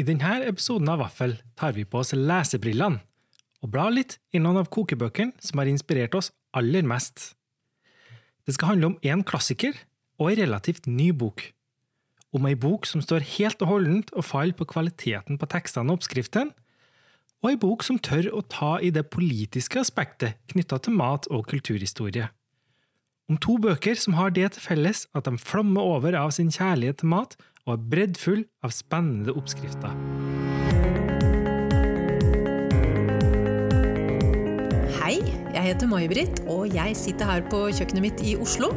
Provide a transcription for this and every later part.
I denne episoden av Vaffel tar vi på oss lesebrillene og blar litt i noen av kokebøkene som har inspirert oss aller mest. Det skal handle om én klassiker og ei relativt ny bok. Om ei bok som står helt og holdent og faller på kvaliteten på tekstene og oppskriften, og ei bok som tør å ta i det politiske aspektet knytta til mat og kulturhistorie. Om to bøker som har det til felles at de flommer over av sin kjærlighet til mat og er breddfull av spennende oppskrifter. Hei, jeg heter May-Britt, og jeg sitter her på kjøkkenet mitt i Oslo.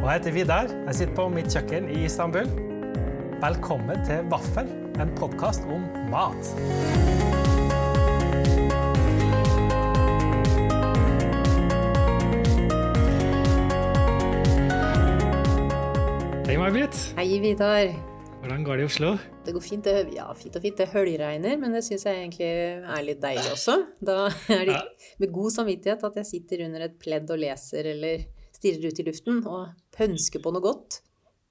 Og jeg heter Vidar. Jeg sitter på mitt kjøkken i Istanbul. Velkommen til Vaffel, en podkast om mat. May-Britt. Hei, Vidar. Hvordan går det i Oslo? Det går fint, det, ja, fint og fint. Det høljregner, men det syns jeg egentlig er litt deilig også. Da er det med god samvittighet at jeg sitter under et pledd og leser eller stirrer ut i luften og pønsker på noe godt.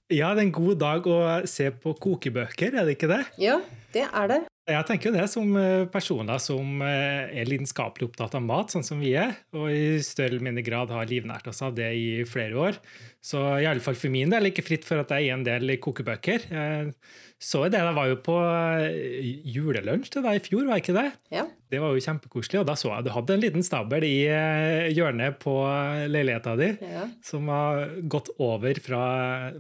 Ja, det er en god dag å se på kokebøker, er det ikke det? Ja, det er det. Jeg tenker jo det som eh, personer som eh, er lidenskapelig opptatt av mat, sånn som vi er, og i større eller mindre grad har livnært oss av det i flere år. Så i alle fall for min del ikke fritt for at jeg er en del kokebøker. Så det, jeg var jo på eh, julelunsj til deg i fjor, var ikke det? Ja. Det var jo kjempekoselig, og da så jeg du hadde en liten stabel i eh, hjørnet på leiligheta di ja. som har gått over fra,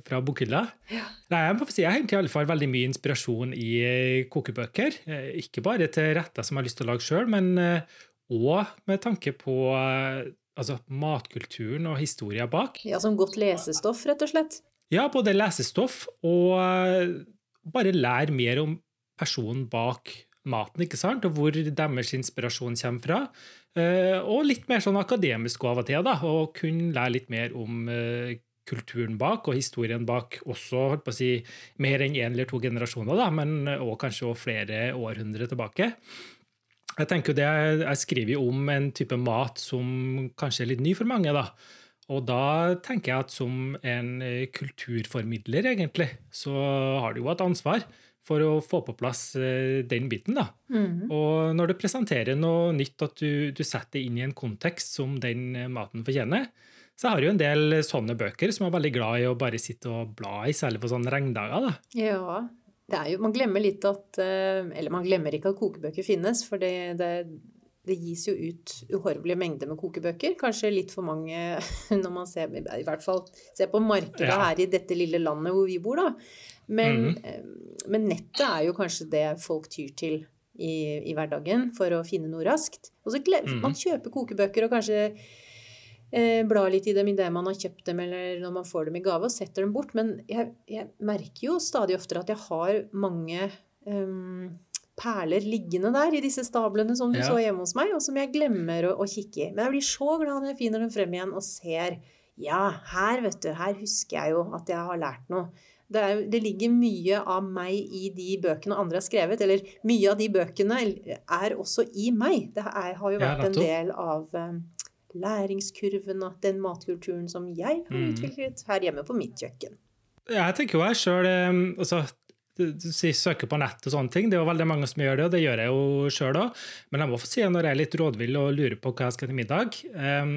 fra bokhylla. Nei, jeg må si, jeg henter i alle fall veldig mye inspirasjon i eh, kokebøker. Ikke bare til retter som jeg har lyst til å lage sjøl, men òg med tanke på altså, matkulturen og historia bak. ja, som godt lesestoff, rett og slett. Ja, både lesestoff og eh, bare lære mer om personen bak maten, ikke sant? og hvor deres inspirasjon kommer fra. Eh, Og litt mer sånn akademisk av og til, da, og kunne lære litt mer om eh, kulturen bak og historien bak også holdt på å si, mer enn én eller to generasjoner, da, men også kanskje også flere århundre tilbake. Jeg tenker det, jeg skriver jo om en type mat som kanskje er litt ny for mange. da, og da tenker jeg at som en eh, kulturformidler, egentlig, så har du jo et ansvar for å få på plass eh, den biten. da. Mm. Og når du presenterer noe nytt, at du, du setter det inn i en kontekst som den eh, maten fortjener, så jeg har jo en del sånne bøker som er veldig glad i å bare sitte og bla i, særlig på sånne regndager. da. Ja. Det er jo, man glemmer litt at eh, Eller man glemmer ikke at kokebøker finnes, for det, det, det gis jo ut uhorvelige mengder med kokebøker. Kanskje litt for mange når man ser I hvert fall ser på markedet Ja. her i dette lille landet hvor vi bor, da. Men, mm. men nettet er jo kanskje det folk tyr til i, i hverdagen for å finne noe raskt. Og så glem, Mhm. Man kjøper kokebøker og kanskje blar litt i dem idet man har kjøpt dem, eller når man får dem i gave, og setter dem bort. Men jeg, jeg merker jo stadig oftere at jeg har mange um, perler liggende der i disse stablene som du Ja. så hjemme hos meg, og som jeg glemmer å, å kikke i. Men jeg blir så glad når jeg finner dem frem igjen og ser Ja, her, vet du, her husker jeg jo at jeg har lært noe. Det, er, det ligger mye av meg i de bøkene andre har skrevet, eller mye av de bøkene er også i meg. Det er, har jo Ja, vært en del av em, læringskurven og den matkulturen som jeg har Mm. utviklet her hjemme på mitt kjøkken. Jeg tenker jo jeg sjøl altså, du, du søker på nett og sånne ting. Det er jo veldig mange som gjør det, og det gjør jeg jo sjøl òg. Men jeg må få si at når jeg er litt rådvill og lurer på hva jeg skal til middag um,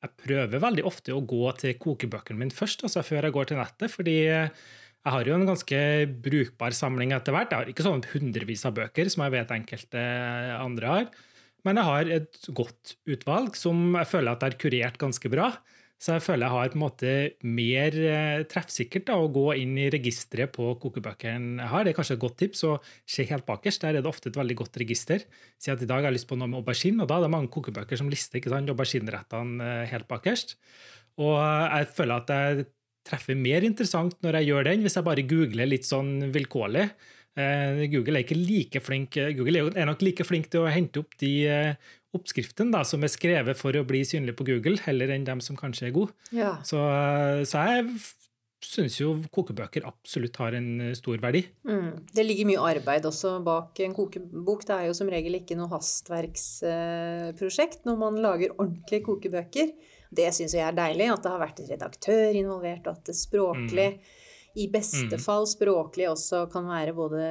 Jeg prøver veldig ofte å gå til kokebøkene mine først, altså før jeg går til nettet. fordi jeg har jo en ganske brukbar samling etter hvert. Jeg har ikke sånn hundrevis av bøker, som jeg vet enkelte andre har. Men jeg har et godt utvalg som jeg føler at er kurert ganske bra. Så jeg føler jeg har på en måte mer eh, treffsikkert da, å gå inn i registeret på kokebøkene jeg har. Det er kanskje et godt tips å se helt bakerst. Der er det ofte et veldig godt register. Si at i dag har jeg lyst på noe med aubergine, og da er det mange kokebøker som lister ikke sant, auberginerettene eh, helt bakerst. Og jeg føler at jeg treffer mer interessant når jeg gjør den, hvis jeg bare googler litt sånn vilkårlig. Eh, Google er ikke like flink Google er nok like flink til å hente opp de eh, oppskriftene da, som er skrevet for å bli synlig på Google, heller enn dem som kanskje er gode. Ja. Så, eh, så jeg syns jo kokebøker absolutt har en eh, stor verdi. Mm. Det ligger mye arbeid også bak en kokebok. Det er jo som regel ikke noe hastverksprosjekt når man lager ordentlige kokebøker. Det syns jeg er deilig, at det har vært en redaktør involvert, og at det språklig i beste Mm. fall språklig også kan være både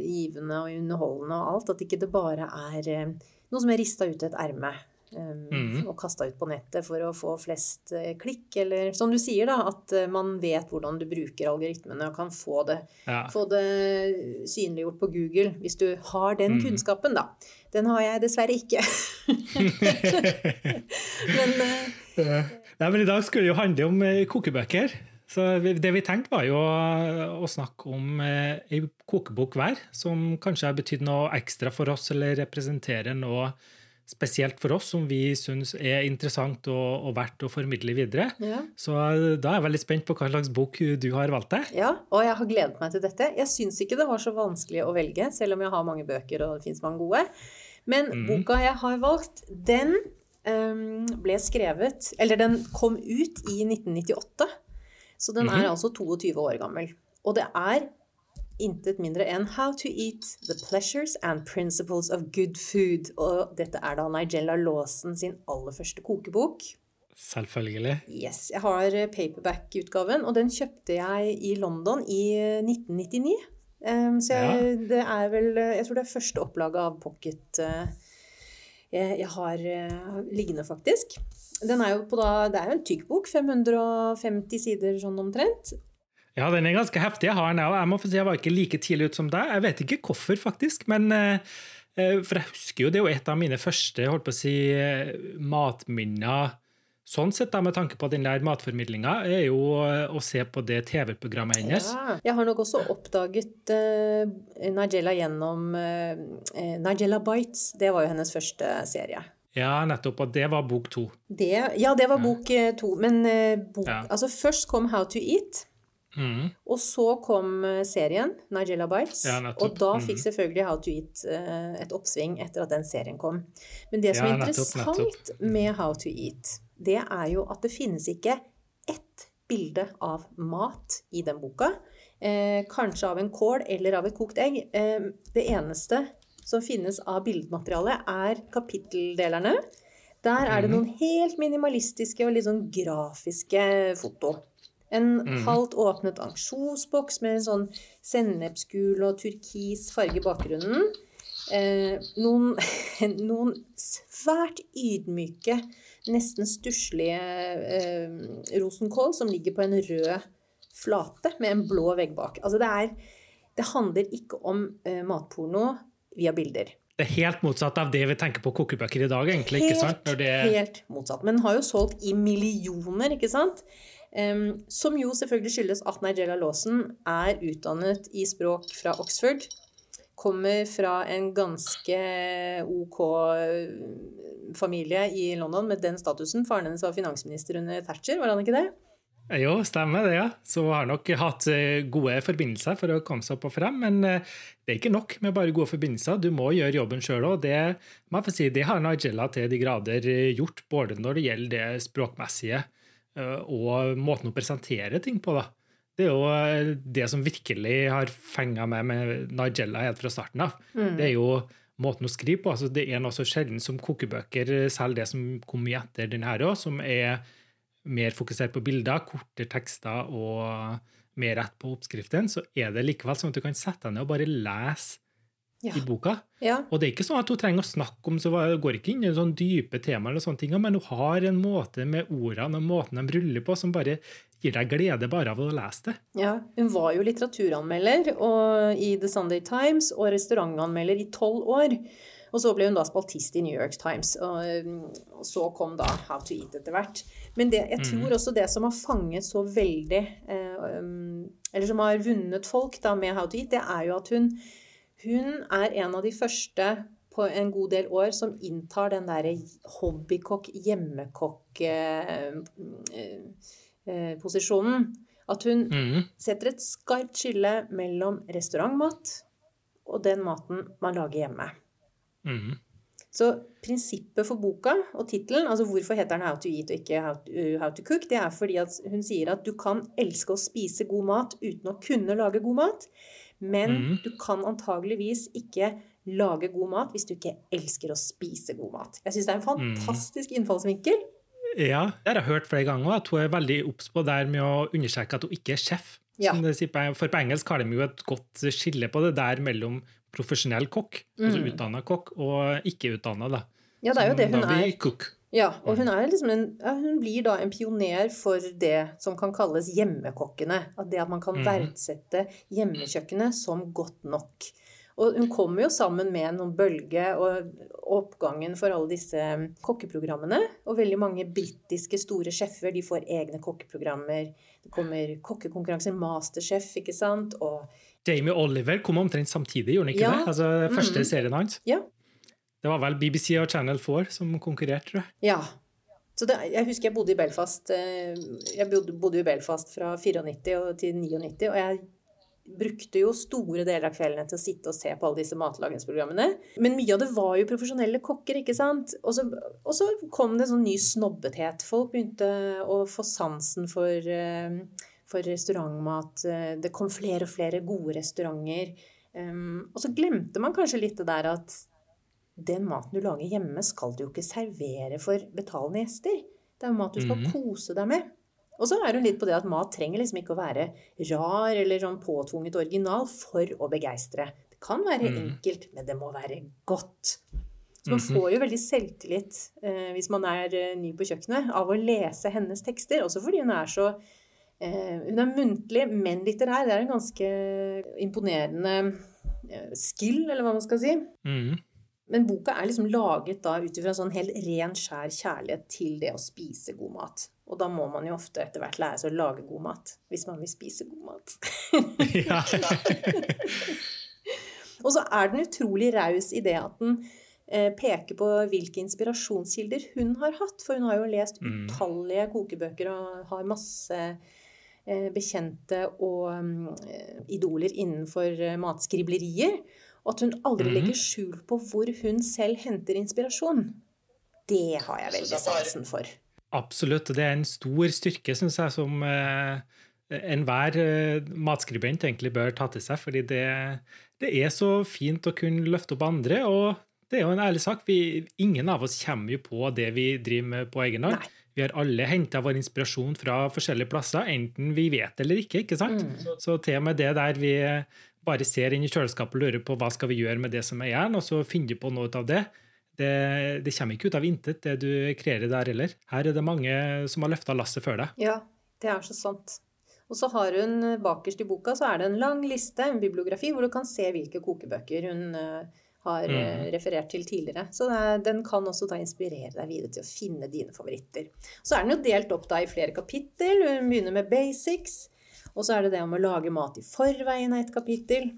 givende og underholdende og alt. At ikke det bare er eh, noe som er rista ut et erme um, Mm. og kasta ut på nettet for å få flest eh, klikk. Eller som du sier, da, at eh, man vet hvordan du bruker algoritmene og kan få det, Ja. få det synliggjort på Google. Hvis du har den Mm. kunnskapen, da. Den har jeg dessverre ikke. Men eh, Nei, men I dag skulle det jo handle om kokebøker. Så det vi tenkte, var jo å, snakke om eh, ei kokebok hver, som kanskje har betydd noe ekstra for oss, eller representerer noe spesielt for oss som vi syns er interessant og, og verdt å formidle videre. ja. Så eh, da er jeg veldig spent på hva slags bok du har valgt deg. Ja, og jeg har gledet meg til dette. Jeg syns ikke det var så vanskelig å velge, selv om jeg har mange bøker og det fins mange gode. Men mm. boka jeg har valgt, den um, ble skrevet Eller den kom ut i 1998. Så den Mhm. er altså 22 år gammel. Og det er intet mindre enn How to Eat The Pleasures and Principles of Good Food. Og dette er da Nigella Lawson sin aller første kokebok. Selvfølgelig. Yes, jeg har eh, paperback-utgaven, og den kjøpte jeg i London i eh, 1999. Um, så jeg, det er vel eh, Jeg tror det er første opplaget av Pocket eh, jeg, har eh, liggende, faktisk. Den er jo på da, Det er jo en tykk bok, 550 sider sånn omtrent. Ja, den er ganske heftig. Jeg har den, jeg må få si jeg var ikke like tidlig ut som deg. Jeg vet ikke hvorfor, faktisk, men eh, eh, For jeg husker jo det er jo et av mine første holdt på å si, eh, matminner sånn sett, da, med tanke på den der matformidlinga, er jo å se på det TV-programmet hennes. Ja. Jeg har nok også oppdaget uh, Nigella gjennom uh, Nigella Bites. Det var jo hennes første serie. Ja, nettopp. Og det var bok to. Det, ja, det var bok eh, to. Men eh, bok, Ja. altså først kom How to Eat. Mm. Og så kom eh, serien, Nigella Bites. Ja, og da fikk selvfølgelig How to Eat et oppsving etter at den serien kom. Men det som Ja, er nettopp, interessant med How to Eat, det er jo at det finnes ikke ett bilde av mat i den boka. Eh, kanskje av en kål eller av et kokt egg. Eh, det eneste som finnes av bildemateriale, er kapitteldelerne. Der er det Mhm. noen helt minimalistiske og litt sånn grafiske foto. En Mhm. halvt åpnet ansjosboks med en sånn sennepsgul og turkis farge i bakgrunnen. Eh, noen, noen svært ydmyke, nesten stusslige eh, rosenkål som ligger på en rød flate med en blå vegg bak. Altså det er Det handler ikke om eh, matporno via bilder. Det er helt motsatt av det vi tenker på kokebøker i dag, egentlig. ikke sant? Det... helt motsatt. Men den har jo solgt i millioner, ikke sant? Um, som jo selvfølgelig skyldes at Nigella Lawson er utdannet i språk fra Oxford. Kommer fra en ganske OK eh, familie i London med den statusen. Faren hennes var finansminister under Thatcher, var han ikke det? Jo, stemmer det, ja. Så hun har nok hatt eh, gode forbindelser for å komme seg opp og frem, men eh, det er ikke nok med bare gode forbindelser. Du må gjøre jobben sjøl òg. Det, si, det har Nigella til de grader eh, gjort, både når det gjelder det språkmessige og måten å presentere ting på. da. Det er jo det som virkelig har fenga meg med Nigella helt fra starten av. Mm. Det er jo måten å skrive på. Altså, det er noe så sjelden som kokebøker, selv det som kom etter den her òg, som er mer fokusert på bilder, kortere tekster og mer rett på oppskriften, så er det likevel sånn at du kan sette deg ned og bare lese Ja. i boka. ja. Og det er ikke sånn at hun trenger å snakke om så det går ikke inn i sånn dype temaer, eller sånne ting, men hun har en måte med ordene og måten de ruller på, som bare gir deg glede bare av å lese det. Ja, hun var jo litteraturanmelder og i The Sunday Times og restaurantanmelder i tolv år. Og så ble hun da spaltist i New York Times. Og, og så kom da How to Eat etter hvert. Men det, jeg tror også det som har fanget så veldig eh, um, Eller som har vunnet folk da med How to Eat, det er jo at hun, hun er en av de første på en god del år som inntar den derre hobbykokk, hjemmekokk-posisjonen. At hun mm. setter et skarpt skille mellom restaurantmat og den maten man lager hjemme. Mhm. Så prinsippet for boka og tittelen, altså hvorfor heter den 'How to eat' og ikke how to, uh, 'How to cook', det er fordi at hun sier at du kan elske å spise god mat uten å kunne lage god mat, men mm. du kan antageligvis ikke lage god mat hvis du ikke elsker å spise god mat. Jeg syns det er en Mhm. fantastisk innfallsvinkel. Ja, det har jeg hørt flere ganger, at hun er veldig obs på der med å understreke at hun ikke er sjef. Ja. For på engelsk har de jo et godt skille på det der mellom profesjonell kokk, altså Mm. utdanna kokk, og ikke-utdanna. da. Ja, det er jo det hun da blir er. cook. Ja, og hun, er liksom en, hun blir da en pioner for det som kan kalles hjemmekokkene. At det at man kan Mhm. verdsette hjemmekjøkkenet som godt nok. Og hun kommer jo sammen med noen bølge og oppgangen for alle disse kokkeprogrammene. Og veldig mange britiske store sjefer de får egne kokkeprogrammer. Det kommer kokkekonkurranser, Masterchef, ikke sant. Og Jamie Oliver kom omtrent samtidig, gjorde han ikke Ja. det? Altså Første Mhm. serien hans. ja, Det var vel BBC og Channel 4 som konkurrerte, tror jeg. Ja. Så det, jeg husker jeg bodde i Belfast. eh, Jeg bodde, bodde i Belfast fra 94 og til 99, og jeg brukte jo store deler av kveldene til å sitte og se på alle disse matlagingsprogrammene. Men mye av det var jo profesjonelle kokker, ikke sant? Og så, og så kom det en sånn ny snobbethet. Folk begynte å få sansen for, eh, for restaurantmat. Det kom flere og flere gode restauranter. Um, og så glemte man kanskje litt det der at den maten du lager hjemme, skal du jo ikke servere for betalende gjester. Det er jo mat du skal Mhm. kose deg med. Og så er det litt på det at mat trenger liksom ikke å være rar eller sånn påtvunget original for å begeistre. Det kan være mm. enkelt, men det må være godt. Så man Mhm. får jo veldig selvtillit eh, hvis man er eh, ny på kjøkkenet, av å lese hennes tekster. Også fordi hun er så eh, Hun er muntlig, men litterær. Det er en ganske imponerende eh, skill, eller hva man skal si. Mhm. Men boka er liksom laget da ut ifra sånn helt ren, skjær kjærlighet til det å spise god mat. Og da må man jo ofte etter hvert lære seg å lage god mat. Hvis man vil spise god mat. Ja. Og så er den utrolig raus i det at den eh, peker på hvilke inspirasjonskilder hun har hatt. For hun har jo lest Mm. utallige kokebøker og har masse eh, bekjente og mm, eh, idoler innenfor eh, matskriblerier. Og at hun aldri mm. legger skjul på hvor hun selv henter inspirasjon. Det har jeg veldig sansen for. Absolutt. og Det er en stor styrke, syns jeg, som eh, enhver eh, matskribent egentlig bør ta til seg. fordi det, det er så fint å kunne løfte opp andre. og det er jo en ærlig sak. Vi, ingen av oss kommer jo på det vi driver med på egen hånd. Vi har alle henta vår inspirasjon fra forskjellige plasser, enten vi vet eller ikke. ikke sant? Mm. Så til og med det der vi bare ser inn i kjøleskapet og lurer på hva skal vi gjøre med det som er igjen, og så finner du på noe av det, det, det kommer ikke ut av intet, det du kreerer der heller. Her er det mange som har løfta lasset før deg. Ja, det er så sant. Og så har hun eh, bakerst i boka så er det en lang liste, en bibliografi, hvor du kan se hvilke kokebøker hun eh, har eh, Mhm. referert til tidligere. Så det den kan også da inspirere deg videre til å finne dine favoritter. Så er den jo delt opp da i flere kapittel. Hun begynner med basics, og så er det det om å lage mat i forveien av et kapittel.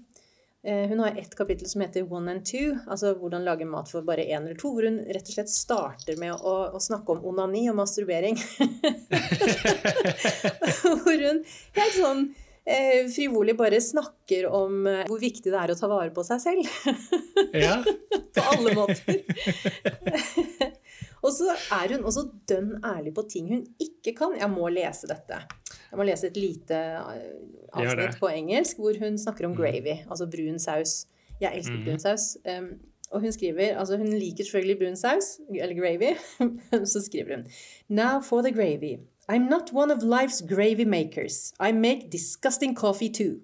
Eh, Hun har et kapittel som heter One and Two, altså hvordan lage mat for bare én eller to, hvor hun rett og slett starter med å, å snakke om onani og masturbering. hvor hun helt sånn eh, frivolig bare snakker om eh, hvor viktig det er å ta vare på seg selv. Ja. på alle måter. og så er hun også dønn ærlig på ting hun ikke kan. Jeg må lese dette. Jeg må lese et lite eh, avsnitt på engelsk hvor hun snakker om gravy, altså brun saus. Jeg elsker Mhm. brun saus. Um, og hun skriver, altså hun liker selvfølgelig brun saus, eller gravy, så skriver hun Now for the gravy. I'm not one of life's gravy makers. I make disgusting coffee too.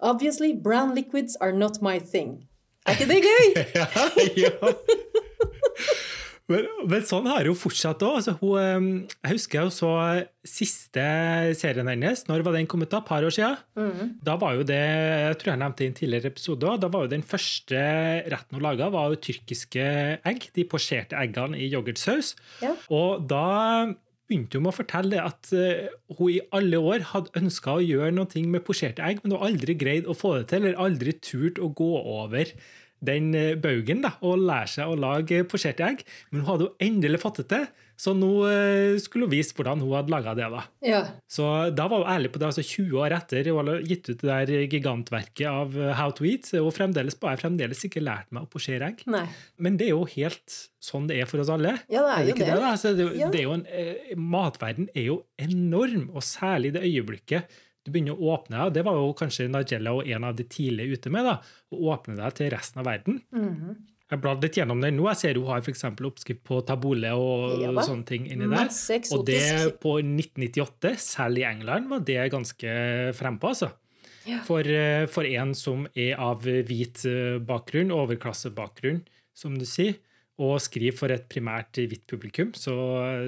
Obviously, brown liquids are not my thing. Er ikke det gøy? ja, ja. Men, sånn har hun fortsatt òg. Altså, eh, jeg husker jeg så siste serien hennes. Når var den kommet? da? Et par år siden? Mm. Da var jo det, jeg tror jeg nevnte i en tidligere episode da var jo den første retten hun laga, var jo tyrkiske egg. De posjerte eggene i yoghurtsaus. Ja. Og da begynte hun med å fortelle at eh, hun i alle år hadde ønska å gjøre noe med posjerte egg, men hun aldri greid å få det til, eller aldri turt å gå over den eh, baugen da, og lære seg å lage posjerte egg. Men hun hadde jo endelig fått det til, så nå eh, skulle hun vise hvordan hun hadde laga det. da. Ja. Så da var hun ærlig på det, altså 20 år etter hun hadde gitt ut det der gigantverket av eh, How to Eat, og fremdeles har jeg fremdeles ikke lært meg å posjere egg. Nei. Men det er jo helt sånn det er for oss alle. Ja, det er jo ikke det. det? da? Altså, det, er Ja. det er jo en, matverden er jo enorm, og særlig det øyeblikket du begynner å åpne deg. Det var jo kanskje Nigella og en av de tidlige ute med, da, å åpne deg til resten av verden. Mhm. Jeg bladde litt gjennom den nå. Jeg ser hun har f.eks. oppskrift på tabole og Ja, sånne ting inni der. Og det på 1998, selv i England, var det ganske frempå, altså. Ja. For, eh, for en som er av hvit eh, bakgrunn, overklassebakgrunn, som du sier, og skriver for et primært hvitt publikum, så,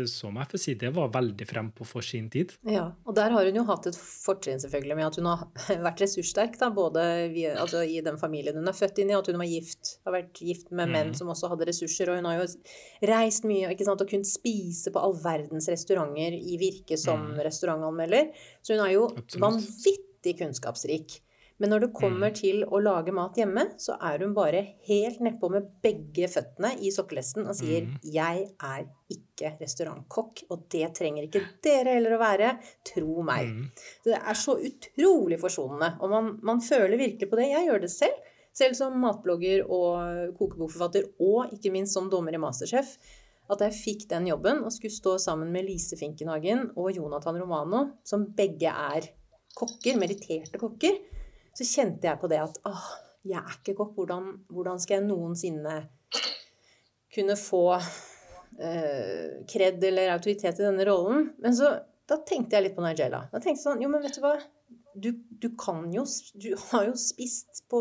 så må jeg få si det var veldig frempå for sin tid. Ja, og der har hun jo hatt et fortrinn selvfølgelig med at hun har vært ressurssterk, da, både via, altså i den familien hun er født inn i, og at hun var gift, har vært gift med menn Mm. som også hadde ressurser, og hun har jo reist mye ikke sant, og kunnet spise på all verdens restauranter i virke som Mm. restaurantanmelder. Så hun er jo Absolutt. vanvittig kunnskapsrik. Men når det kommer til å lage mat hjemme, så er hun bare helt nedpå med begge føttene i sokkelesten og sier Mm. 'Jeg er ikke restaurantkokk', og det trenger ikke dere heller å være. Tro meg. Så Det er så utrolig forsonende, og man, man føler virkelig på det. Jeg gjør det selv. Selv som matblogger og kokebokforfatter, og ikke minst som dommer i Masterchef. At jeg fikk den jobben og skulle stå sammen med Lise Finkenhagen og Jonathan Romano, som begge er kokker, meritterte kokker, så kjente jeg på det at åh, jeg er ikke kokk. Hvordan, hvordan skal jeg noensinne kunne få eh, kred eller autoritet i denne rollen? Men så da tenkte jeg litt på Nigella. Da tenkte jeg sånn, jo, men vet du hva? Du, du kan jo Du har jo spist på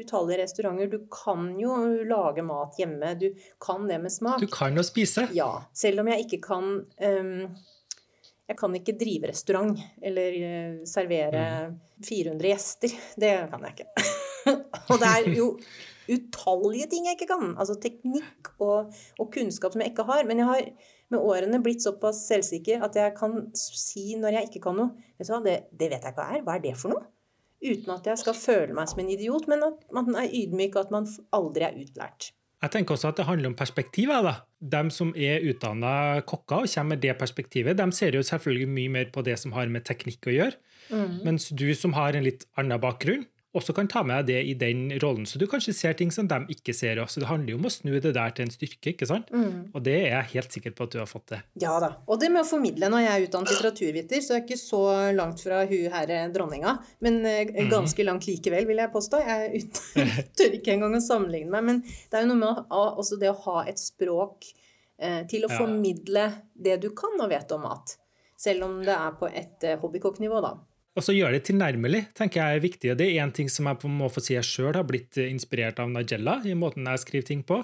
utallige restauranter. Du kan jo lage mat hjemme. Du kan det med smak. Du kan jo spise. Ja. Selv om jeg ikke kan ehm, Jeg kan ikke drive restaurant eller eh, servere 400 gjester. Det kan jeg ikke. og det er jo utallige ting jeg ikke kan. Altså teknikk og, og kunnskap som jeg ikke har. Men jeg har med årene blitt såpass selvsikker at jeg kan si når jeg ikke kan noe Vet du hva, det, det vet jeg ikke hva er. Hva er det for noe? Uten at jeg skal føle meg som en idiot, men at man er ydmyk, og at man aldri er utlært. Jeg tenker også at det handler om perspektivet. Da. De som er utdanna kokker og kommer med det perspektivet, de ser jo selvfølgelig mye mer på det som har med teknikk å gjøre. Mens du som har en litt annen bakgrunn, også kan ta med deg det i den rollen. Så du kanskje ser ting som de ikke ser. Også. Det handler jo om å snu det der til en styrke. ikke sant? Og det er jeg helt sikker på at du har fått til. Ja da. Og det med å formidle. Når jeg er utdannet litteraturviter, så er jeg ikke så langt fra hun herre dronninga. Men eh, ganske langt likevel, vil jeg påstå. Jeg tør ikke engang å sammenligne meg. Men det er jo noe med det å ha et språk eh, til å formidle det du kan og vet om mat. Selv om det er på et eh, hobbykokknivå, da. Og så gjør det tilnærmelig tenker jeg er viktig. Det er én ting som jeg må få si jeg sjøl har blitt eh, inspirert av Nigella i måten jeg skriver ting på.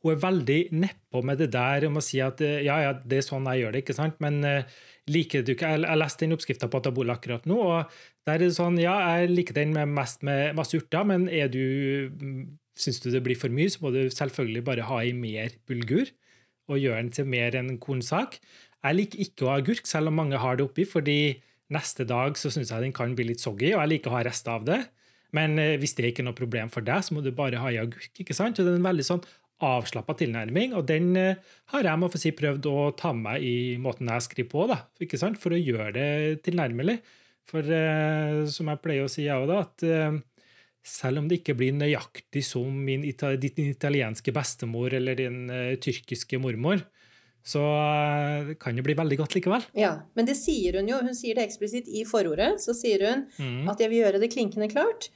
Hun er veldig nedpå med det der om å si at eh, ja, ja, det er sånn jeg gjør det, ikke sant? Men eh, liker du ikke Jeg jeg leste den oppskrifta på Atabola akkurat nå, og der er det sånn Ja, jeg liker den med mest med masse urter, men er du mm, Syns du det blir for mye, så må du selvfølgelig bare ha i mer bulgur og gjøre den til mer enn kornsak. Jeg liker ikke å ha agurk, selv om mange har det oppi, fordi neste dag så syns jeg den kan bli litt soggy, og jeg liker å ha rester av det. Men eh, hvis det ikke er noe problem for deg, så må du bare ha i agurk. ikke sant? Og det er en veldig sånn avslappa tilnærming, og den eh, har jeg må få si, prøvd å ta med meg i måten jeg skriver på, da, ikke sant? for å gjøre det tilnærmelig. For eh, som jeg pleier å si, jeg òg, at eh, selv om det ikke blir nøyaktig som min ditt italienske bestemor eller din eh, tyrkiske mormor, så det kan jo bli veldig godt likevel. Ja, Men det sier hun jo. Hun sier det eksplisitt i forordet. Så sier hun Mm. at jeg vil gjøre det klinkende klart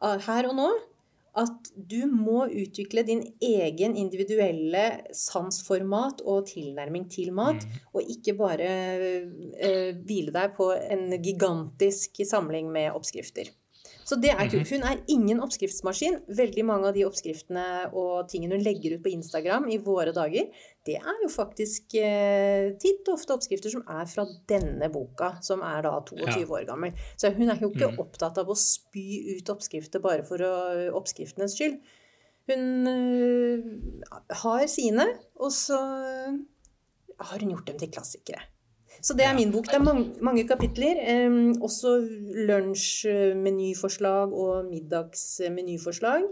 her og nå at du må utvikle din egen individuelle sansformat og tilnærming til mat, og ikke bare eh, hvile deg på en gigantisk samling med oppskrifter. Så det er kult. Hun er ingen oppskriftsmaskin. Veldig mange av de oppskriftene og tingene hun legger ut på Instagram i våre dager, det er jo faktisk eh, titt ofte oppskrifter som er fra denne boka, som er da 22 Ja. år gammel. Så hun er jo ikke Mm. opptatt av å spy ut oppskrifter bare for å, oppskriftenes skyld. Hun uh, har sine, og så har hun gjort dem til klassikere. Så det er min bok. Det er mange, mange kapitler. Um, også lunsjmenyforslag og middagsmenyforslag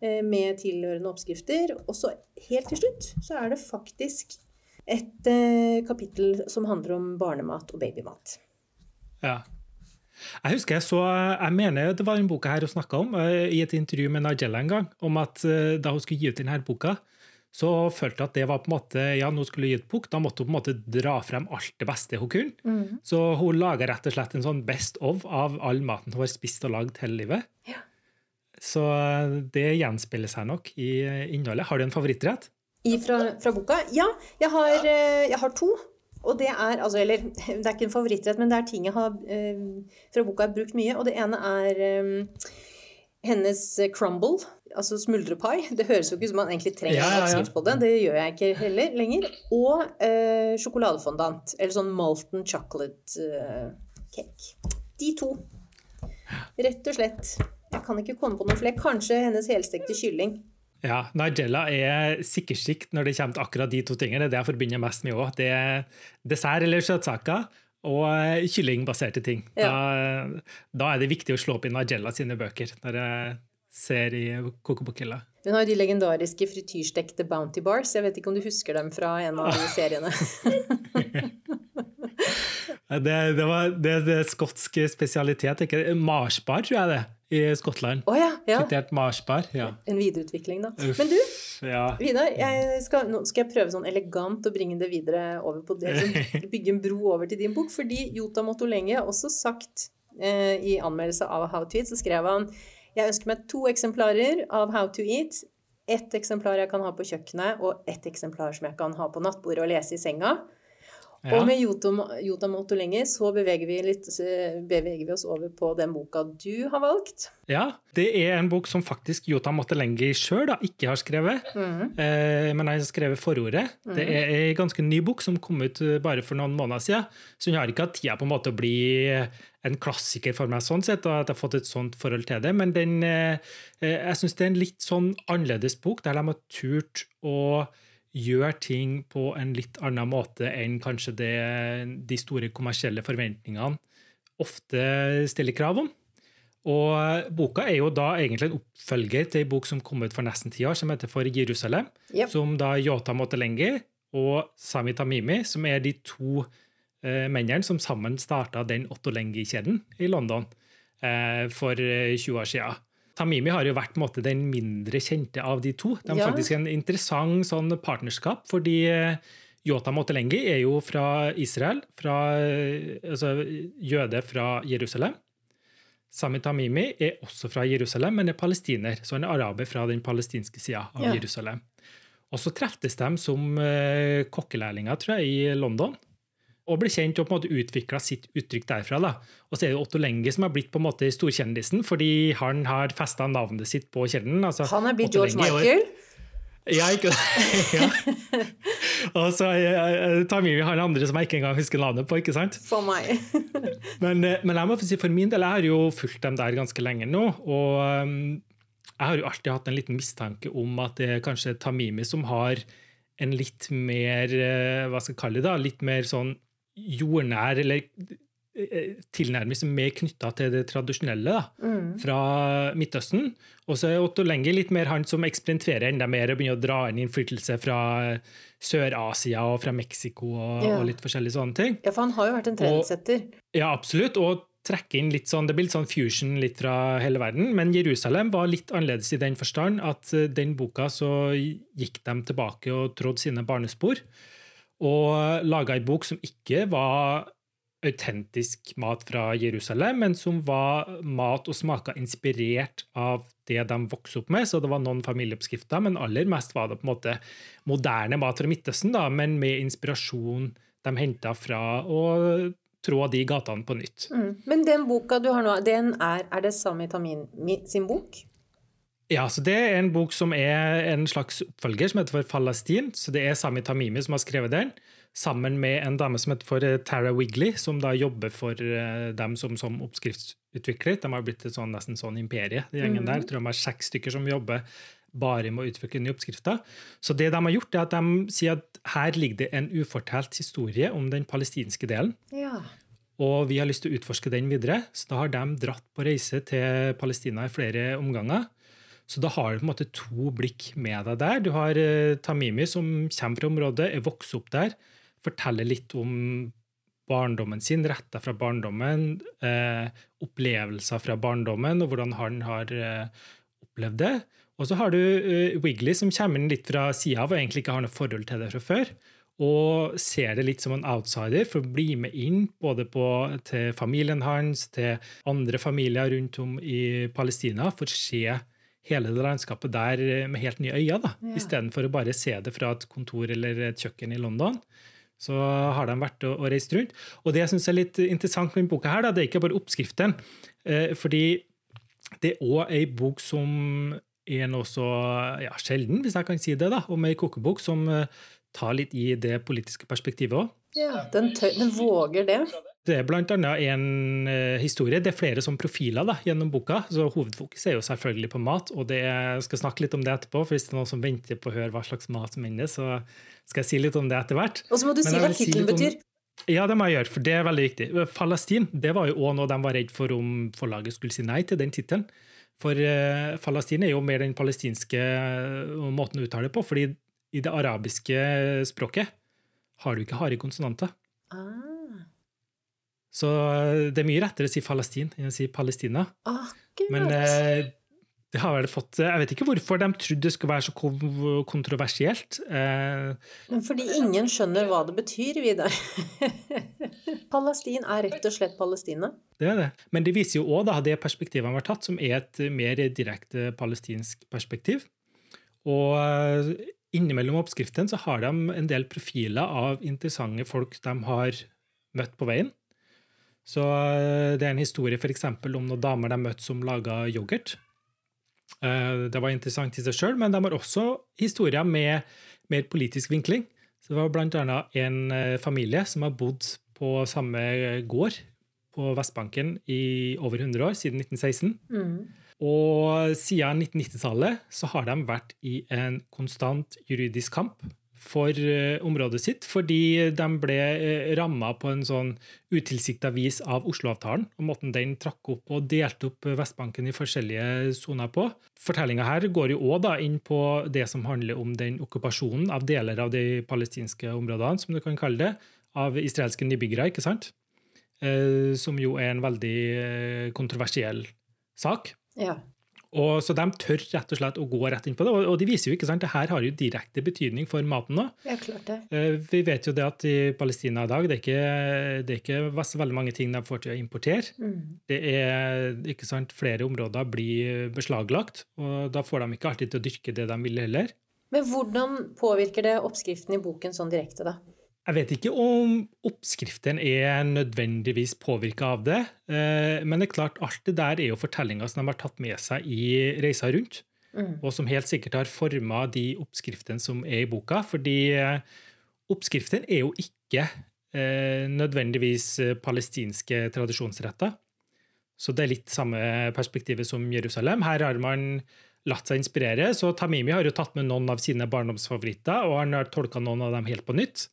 med tilhørende oppskrifter. Og så helt til slutt så er det faktisk et eh, kapittel som handler om barnemat og babymat. Ja. Jeg husker jeg så, jeg mener det var en boka her hun snakka om, eh, i et intervju med Nigella en gang, om at eh, da hun skulle gi ut denne boka, så følte jeg at det var på en måte, ja, nå skulle hun gi ut bok, da måtte hun på en måte dra frem alt det beste hun kunne. Så hun laga rett og slett en sånn best of av all maten hun har spist og lagd hele livet. Ja. Så det gjenspeiler seg nok i innholdet. Har du en favorittrett? I fra, fra boka? Ja, jeg har, eh, jeg har to. Og det er altså, Eller det er ikke en favorittrett, men det er ting jeg har eh, fra boka har brukt mye. Og det ene er eh, hennes crumble, altså smuldrepai. Det høres jo ikke ut som man egentlig trenger Ja, ja, ja. oppskrift på det. Det gjør jeg ikke heller lenger. Og eh, sjokoladefondant. Eller sånn molten chocolate eh, cake. De to. Rett og slett. Jeg kan ikke komme på noe flere. Kanskje hennes helstekte kylling. Ja, Nigella er sikkersikt når det kommer til akkurat de to tingene. Det er det jeg forbinder mest med òg. Det er dessert eller søtsaker og eh, kyllingbaserte ting. Da, da er det viktig å slå opp i Nigella sine bøker når jeg ser i kokebokhylla. Hun har jo de legendariske frityrstekte Bounty Bars. Jeg vet ikke om du husker dem fra en av de seriene. Det, det, var, det, det skotsk spesialitet. Marsbar, tror jeg det, i Skottland. Oh, ja, ja. Fritert marsbar. Ja. En videreutvikling, da. Uff, Men du, ja. Vidar, skal, nå skal jeg prøve sånn elegant å bringe det videre over på det. Bygge en bro over til din bok. Fordi Jota Motolenge har også sagt eh, i anmeldelse av How to Eat, så skrev han jeg ønsker meg to eksemplarer av How to Eat. Ett eksemplar jeg kan ha på kjøkkenet, og ett eksemplar som jeg kan ha på nattbordet og lese i senga. Ja. Og med Jota, Jota Motolenge så beveger vi, litt, eh, beveger vi oss over på den boka du har valgt. ja, det er en bok som faktisk Jota Mottelengi sjøl ikke har skrevet. mm. Eh, men han har skrevet forordet. Det er en ganske ny bok som kom ut eh, bare for noen måneder siden. Så hun har ikke hatt tida på en måte å bli en klassiker for meg, sånn sett, og at jeg har fått et sånt forhold til det. Men den, eh, eh, jeg syns det er en litt sånn annerledes bok, der de har turt å gjøre ting på en litt annen måte enn kanskje det de store kommersielle forventningene ofte stiller krav om. Og boka er jo da egentlig en oppfølger til en bok som kom ut for nesten ti år, som heter For Jerusalem. Yep. Som da Yota Motelengi og Sami Tamimi, som er de to eh, mennene som sammen starta den Ottolengi-kjeden i London eh, for eh, 20 år siden. Tamimi har jo vært måte, den mindre kjente av de to. De har Ja. faktisk en interessant sånn partnerskap, fordi eh, Yota Motelengi er jo fra Israel, fra, eh, altså jøde fra Jerusalem. Sami Tamimi er også fra Jerusalem, men er palestiner, så han er araber fra den palestinske sida av Ja. Jerusalem. Og så treftes de som eh, kokkelærlinger, tror jeg, i London. Og ble kjent og på en måte utvikla sitt uttrykk derfra. da. Og så er det Otto Lenge som har blitt på en måte storkjendisen, fordi han har festa navnet sitt på kjeden. Altså, Han er blitt Otto George Michael. Ja, ikke ja. Og så eh, Tamimi har andre som jeg ikke engang husker navnet på. ikke sant? For meg. Men, eh, men jeg må si for min del, jeg har jo fulgt dem der ganske lenge nå. Og um, jeg har jo alltid hatt en liten mistanke om at det er kanskje Tamimi som har en litt mer eh, hva skal jeg kalle det da, litt mer sånn jordnær, eller eh, tilnærmelse mer knytta til det tradisjonelle da, Mm. fra Midtøsten. Og så er Otto Lenge litt mer han som eksperimenterer enda mer og begynner å dra inn innflytelse fra Sør-Asia og fra Mexico og, Ja. og litt forskjellige sånne ting. Ja, for han har jo vært en trendsetter. Ja, absolutt. Og trekke inn litt sånn, Det blir litt sånn fusion litt fra hele verden. Men Jerusalem var litt annerledes i den forstand at eh, den boka så gikk de tilbake og trådde sine barnespor. Og laga ei bok som ikke var autentisk mat fra Jerusalem, men som var mat og smaker inspirert av det de vokste opp med. Så det var noen familieoppskrifter, men aller mest var det på en måte moderne mat fra Midtøsten, da, men med inspirasjon de henta fra å trå de gatene på nytt. Mm. Men den boka du har nå, den er, er det Sami Tamin sin bok? Ja, så Det er en bok som er en slags oppfølger, som heter for Falastin. Så Det er Sami Tamimi som har skrevet den, sammen med en dame som heter for eh, Tara Wigley, som da jobber for eh, dem som, som oppskriftsutvikler. De har blitt et sånn, nesten sånn imperie, de gjengen der. Jeg tror de har seks stykker som jobber bare med å utvikle nye oppskrifter. Så det de har gjort, er at de sier at her ligger det en ufortalt historie om den palestinske delen. Ja. Og vi har lyst til å utforske den videre, så da har de dratt på reise til Palestina i flere omganger. Så da har du på en måte to blikk med deg der. Du har eh, Tamimi, som kommer fra området, er vokst opp der, forteller litt om barndommen sin, retter fra barndommen, eh, opplevelser fra barndommen, og hvordan han har eh, opplevd det. Og så har du Wigley, som kommer inn litt fra sida av og egentlig ikke har noe forhold til det fra før og ser det litt som en outsider for å bli med inn både på, til familien hans, til andre familier rundt om i Palestina, for å se hele det landskapet der eh, med helt nye øyne. da, Ja. Istedenfor å bare se det fra et kontor eller et kjøkken i London. Så har de vært og, og reist rundt. Og det jeg syns er litt interessant med denne boka, her, da, det er ikke bare oppskriften. Eh, fordi det er òg ei bok som er noe så ja, sjelden, hvis jeg kan si det, da, om ei kokebok som eh, tar litt i det politiske perspektivet òg. Ja, den, tør, den våger det. Det er annet en eh, historie. Det er flere som profiler da, gjennom boka. så Hovedfokus er jo selvfølgelig på mat, og det, jeg skal snakke litt om det etterpå. for Hvis det er noen som venter på å høre hva slags mat som inne, så skal jeg si litt om det etter hvert. Og så må du Men si hva tittelen si betyr. Ja, det må jeg gjøre, for det er veldig viktig. Falastin det var jo òg noe de var redd for om forlaget skulle si nei til den tittelen. For uh, Falastin er jo mer den palestinske eh, måten å uttale det på, fordi i det arabiske språket har du ikke harde konsonanter. Ah, Så eh, det er mye rettere å si Palestin enn å si Palestina. akkurat. Men eh, det har vel fått Jeg vet ikke hvorfor de trodde det skulle være så kontroversielt. Eh, Men fordi ingen skjønner hva det betyr, Vidar. Palestin er rett og slett Palestina. det er det. Men det viser jo òg det perspektivet han har tatt, som er et mer direkte palestinsk perspektiv. Og eh, innimellom oppskriften så har de en del profiler av interessante folk de har møtt på veien. Så eh, det er en historie for eksempel om noen damer de møtte som laga yoghurt. Eh, Det var interessant i seg sjøl, men de har også historier med mer politisk vinkling. Så det var annet en eh, familie som har bodd på samme gård på Vestbanken i over 100 år, siden 1916. Mm. Og siden 1990-tallet så har de vært i en konstant juridisk kamp for eh, området sitt, fordi de ble uh, ramma på en sånn utilsikta vis av Oslo-avtalen, og måten den trakk opp og delte opp Vestbanken i forskjellige soner på. Fortellinga her går jo òg inn på det som handler om den okkupasjonen av deler av de palestinske områdene, som du kan kalle det, av israelske nybyggere, ikke sant? Eh, som jo er en veldig eh, kontroversiell sak. Ja. Og Så de tør rett og slett å gå rett inn på det. Og, og de viser jo ikke sant, det her har jo direkte betydning for maten òg. ja, klart det. Eh, Vi vet jo det at i Palestina i dag det er ikke, det er ikke så veldig mange ting de får til å importere. Mm. Det er ikke sant, Flere områder blir beslaglagt, og da får de ikke alltid til å dyrke det de vil heller. Men hvordan påvirker det oppskriften i boken sånn direkte, da? Jeg vet ikke om oppskriften er nødvendigvis påvirka av det, eh, men det er klart alt det der er jo fortellinger som de har tatt med seg i reisa rundt. Mm. og som helt sikkert har forma de oppskriftene som er i boka. Fordi eh, oppskriften er jo ikke eh, nødvendigvis palestinske tradisjonsretter. Så det er litt samme perspektivet som Jerusalem. Her har man latt seg inspirere. Så Tamimi har jo tatt med noen av sine barndomsfavoritter, og han har tolka noen av dem helt på nytt.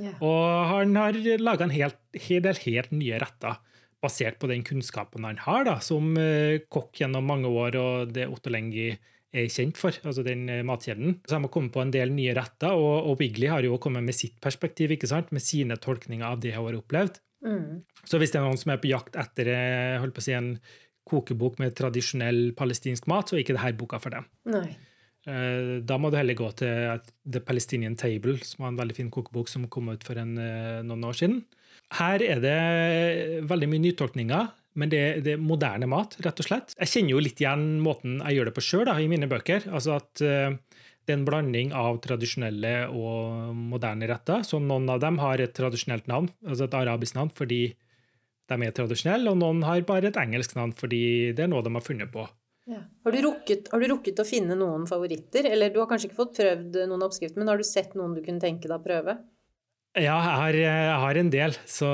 Ja. Og han har laga en helt, hel del helt nye retter, basert på den kunnskapen han har da, som eh, kokk gjennom mange år, og det Otto Lengi er kjent for, altså den eh, matkjeden. Så de har kommet på en del nye retter, og, og Wigley har jo kommet med sitt perspektiv, ikke sant? med sine tolkninger av det hun har opplevd. Mm. Så hvis det er noen som er på jakt etter eh, holdt på å si, en kokebok med tradisjonell palestinsk mat, så er ikke dette boka for dem. Nei. Eh, Da må du heller gå til The Palestinian Table, som var en veldig fin kokebok som kom ut for en, eh, noen år siden. Her er det veldig mye nytolkninger, men det, det er moderne mat, rett og slett. Jeg kjenner jo litt igjen måten jeg gjør det på sjøl i mine bøker. Altså at eh, det er en blanding av tradisjonelle og moderne retter. Så noen av dem har et tradisjonelt navn, altså et arabisk navn, fordi de er tradisjonelle, og noen har bare et engelsk navn fordi det er noe de har funnet på. Ja. Har, du rukket, har du rukket å finne noen favoritter? Eller du har kanskje ikke fått prøvd noen oppskrifter, men har du sett noen du kunne tenke deg å prøve? Ja, jeg har, jeg har en del så,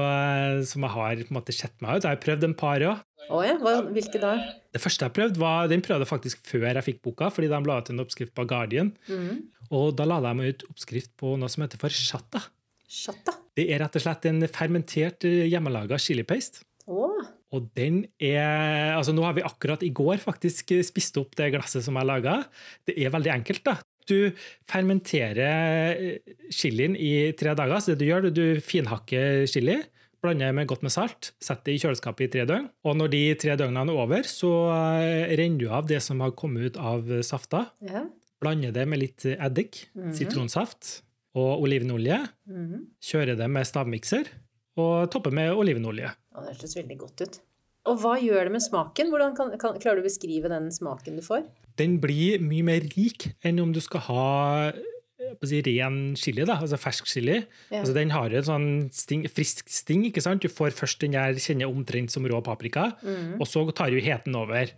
som jeg har på en måte sett meg ut. Jeg har prøvd en par òg. Oh, ja, hva, hvilke da? Det første jeg prøvde, var, den prøvde jeg faktisk før jeg fikk boka, fordi de la ut en oppskrift på Guardian. Mm. Og da la de ut oppskrift på noe som heter for shatta. Shatta. Det er rett og slett en fermentert eh, hjemmelaga chilipaste. Å, Og den er Altså, nå har vi akkurat i går faktisk spist opp det glasset som jeg laga. Det er veldig enkelt, da. Du fermenterer chilien i tre dager. Så det du gjør, du finhakker chili, blander med godt med salt, setter det i kjøleskapet i tre døgn. Og når de tre døgnene er over, så renner du av det som har kommet ut av safta. ja. Blander det med litt eddik, Mhm. sitronsaft og olivenolje. Mhm. Kjører det med stavmikser og topper med olivenolje. Å, det hørtes veldig godt ut. Og hva gjør det med smaken? Hvordan kan, kan, klarer du å beskrive den smaken du får? den blir mye mer rik enn om du skal ha si, ren chili, da, altså fersk chili. Ja. Altså, den har en sånn sting, frisk sting. ikke sant? Du får først den der kjenner omtrent som rå paprika, Mm. og så tar jo heten over.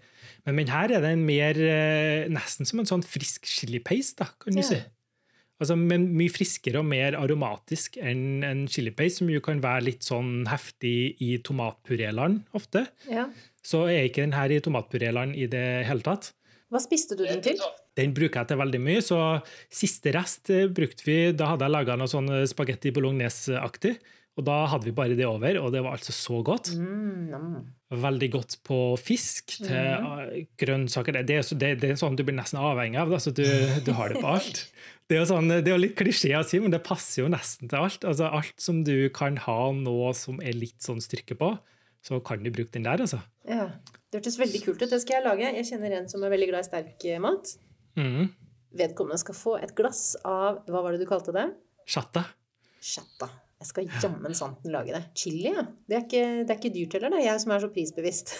Men, men her er den mer eh, nesten som en sånn frisk chilipaste, kan du Ja. si. Altså, men mye friskere og mer aromatisk enn en chilipaste, som jo kan være litt sånn heftig i tomatpuréland ofte. Ja. Så er ikke den her i tomatpuréland i det hele tatt. Hva spiste du den til? Den bruker jeg til veldig mye, så siste rest eh, brukte vi Da hadde jeg laga noe sånn eh, spagetti bolognese-aktig, og da hadde vi bare det over, og det var altså så godt. Mm. Veldig godt på fisk, til mm. grønnsaker. Det er, så, det, det er sånn du blir nesten avhengig av, da, så du, du har det på alt. Det er jo sånn, det er jo litt klisjé å si, men det passer jo nesten til alt. Altså Alt som du kan ha nå som er litt sånn styrke på, så kan du bruke den der, altså. Ja. Det hørtes veldig kult ut. Det skal jeg lage. Jeg kjenner en som er veldig glad i sterk eh, mat. Mm. Vedkommende skal få et glass av Hva var det du kalte det? Chatta. Chatta. Jeg skal jammen santen lage det. Chili, ja. Det er ikke, det er ikke dyrt heller, det er jeg som er så prisbevisst.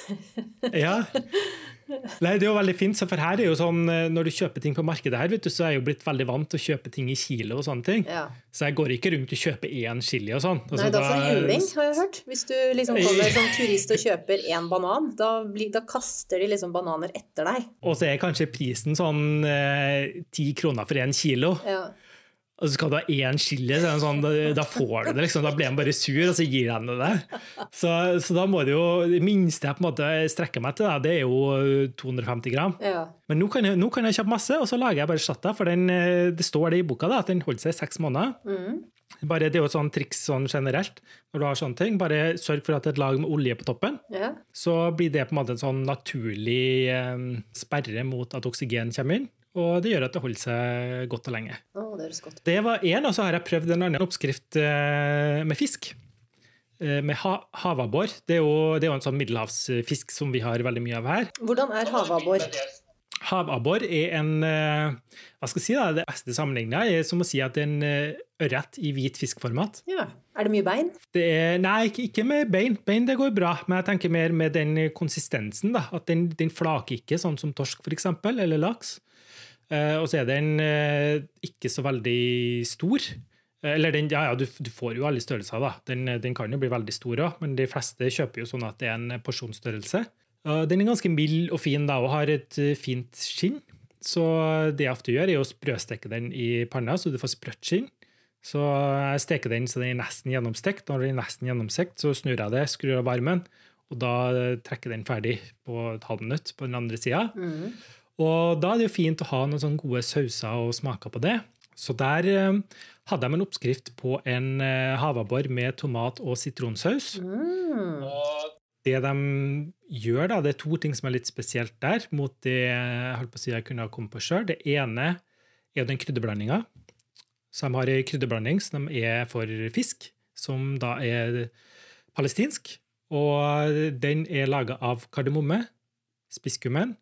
Ja. Nei, det er jo veldig fint, for her er jo sånn, eh, Når du kjøper ting på markedet, her, vet du, så er jeg jo blitt veldig vant til å kjøpe ting i kilo. og sånne ting. Ja. Så jeg går ikke rundt og kjøper én chili og sånn. Altså, Nei, da får du juling, har jeg hørt. Hvis du liksom kommer som turist og kjøper én banan, da, blir, da kaster de liksom bananer etter deg. Og så er kanskje prisen sånn eh, ti kroner for én kilo. Ja. Og så skal du ha én chili, sånn, da, får du det. liksom, Da blir han bare sur, og så gir han det deg. Så, så da må det jo Det minste jeg på en måte strekker meg til, da, det er jo 250 gram. ja. Men nå kan, jeg, nå kan jeg kjøpe masse, og så lager jeg bare shatta, for den, eh, det står det i boka da, at den holder seg i seks måneder. Mm. Bare, det er jo et sånt triks sånn generelt når du har sånne ting. Bare sørg for at det er et lag med olje på toppen. ja. Så blir det på en måte en sånn naturlig eh, sperre mot at oksygen kommer inn. Og det gjør at det holder seg godt og lenge. Å, det godt. Det var én, og så har jeg prøvd en annen oppskrift eh, med fisk. Eh, Med ha havabbor. Det det er jo en sånn middelhavsfisk som vi har veldig mye av her. Hvordan er havabbor? Havabbor er en eh, Hva skal jeg si da, Det beste sammenlignet er som å si at det er en ørret i hvit fiskformat. Ja. Er det mye bein? Det er, nei, ikke, med bein. Bein det går bra, men jeg tenker mer med den konsistensen. da, At den, den flaker ikke, sånn som torsk eksempel, eller laks. Eh, og så er den eh, ikke så veldig stor. Eh, Eller den, ja, ja, du, du får jo alle størrelser, da. Den, den kan jo bli veldig stor òg, men de fleste kjøper jo sånn at det er en porsjonsstørrelse. Den er ganske mild og fin da, og har et fint skinn. Så det jeg ofte gjør, er å sprøsteke den i panna, så du får sprøtt skinn. Så jeg steker den så den er nesten gjennomstekt. Når den er nesten gjennomstekt, så snur jeg det, skrur av varmen, og da trekker den ferdig på et halvt minutt på den andre sida. Mm. Og da er det jo fint å ha noen sånne gode sauser og smaker på det. Så der eh, hadde jeg en oppskrift på en eh, havabbor med tomat og sitronsaus. Mm. Det de gjør, da, det er to ting som er litt spesielt der, mot det jeg holdt på å si jeg kunne ha kommet på sjøl. Det ene er den krydderblandinga. Så de har ei krydderblanding som er for fisk, som da er palestinsk. Og den er laga av kardemomme, spisskummen,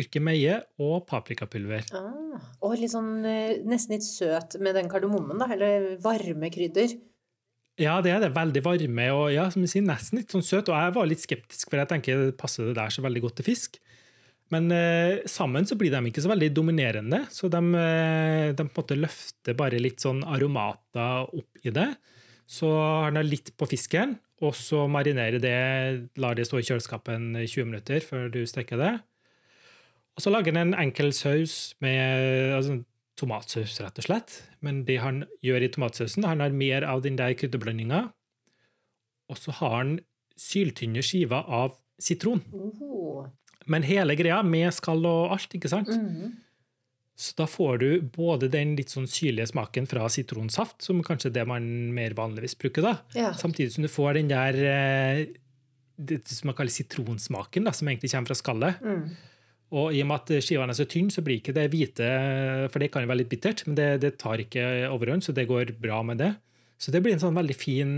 gurkemeie og paprikapulver. Ah. Og litt sånn eh, nesten litt søt med den kardemommen, da. Eller varme krydder. Ja, det er det. Veldig varme og ja, som du sier, nesten litt sånn søt. Og jeg var litt skeptisk, for jeg tenker passer det der så veldig godt til fisk? Men eh, sammen så blir de ikke så veldig dominerende, så de, eh, de på en måte løfter bare litt sånn aromater opp i det. Så har den litt på fisken, og så marinerer det, lar det stå i kjøleskapet 20 minutter før du steker det. Og så lager han en enkel saus med altså, tomatsaus, rett og slett. Men det han gjør i tomatsausen, han har mer av den der krydderblandinga. Og så har han syltynne skiver av sitron. Oh. Men hele greia med skall og alt, ikke sant? Mhm. Så da får du både den litt sånn syrlige smaken fra sitronsaft, som kanskje er det man mer vanligvis bruker, da. Ja. Samtidig som du får den der eh, det som man kaller sitronsmaken, da, som egentlig kommer fra skallet. Mm. Og i og med at skivene er så tynne, så blir ikke det hvite For det kan jo være litt bittert, men det, det tar ikke overhånd, så det går bra med det. Så det blir en sånn veldig fin,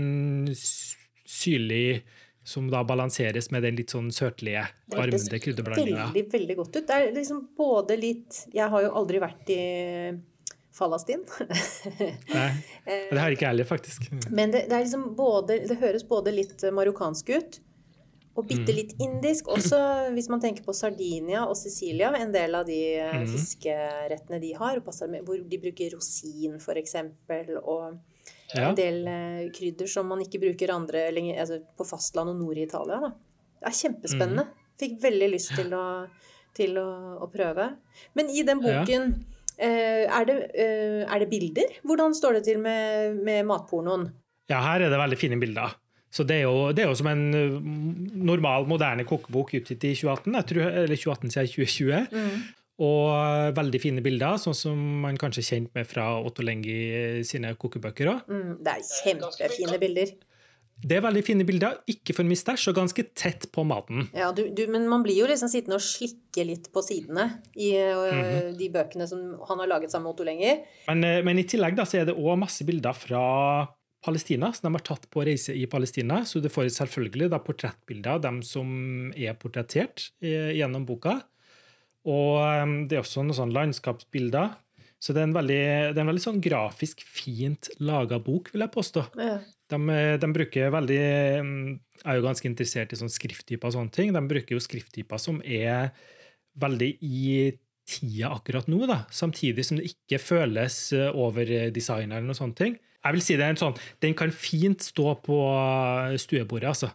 syrlig som da balanseres med den litt sånn søtlige, varmende krydderblandinga. Det ser Veldig, veldig godt ut. Det er liksom både litt Jeg har jo aldri vært i Falastin. Nei, det har ikke jeg heller, faktisk. Men det, det er liksom både Det høres både litt marokkansk ut, Og bitte litt indisk. Også hvis man tenker på Sardinia og Sicilia, en del av de eh, Mhm. fiskerettene de har, hvor de bruker rosin f.eks., og Ja. en del eh, krydder som man ikke bruker andre altså på fastland og nord i Italia. Da. Det er kjempespennende. Fikk veldig lyst til å, til å, å prøve. Men i den Ja. boken, eh, er, det, er det bilder? Hvordan står det til med, med matpornoen? Ja, her er det veldig fine bilder. Så det er jo, det er jo som en uh, normal, moderne kokebok utgitt i 2018, jeg tror, eller 2018 sier jeg 2020. Og uh, veldig fine bilder, sånn som man kanskje er kjent med fra Otto Lengi sine kokebøker. Mm, det er kjempefine bilder. Det er veldig fine bilder, ikke for mye stæsj, og ganske tett på maten. Ja, du, du, men man blir jo liksom sittende og slikke litt på sidene i øh, de bøkene som han har laget sammen med Otto Lengi. Men, men i tillegg da, så er det òg masse bilder fra Palestina, som de har tatt på reise i Palestina. Så du får selvfølgelig da portrettbilder av dem som er portrettert eh, gjennom boka. Og um, det er også noen sånn landskapsbilder. Så det er en veldig, er en veldig sånn grafisk fint laga bok, vil jeg påstå. Ja. De, eh, de bruker veldig Jeg er jo ganske interessert i sånn skrifttyper og sånne ting. De bruker jo skrifttyper som er veldig i tida akkurat nå, da. Samtidig som det ikke føles eh, over designeren og sånne ting. Jeg vil si det er en sånn, Den kan fint stå på stuebordet, altså.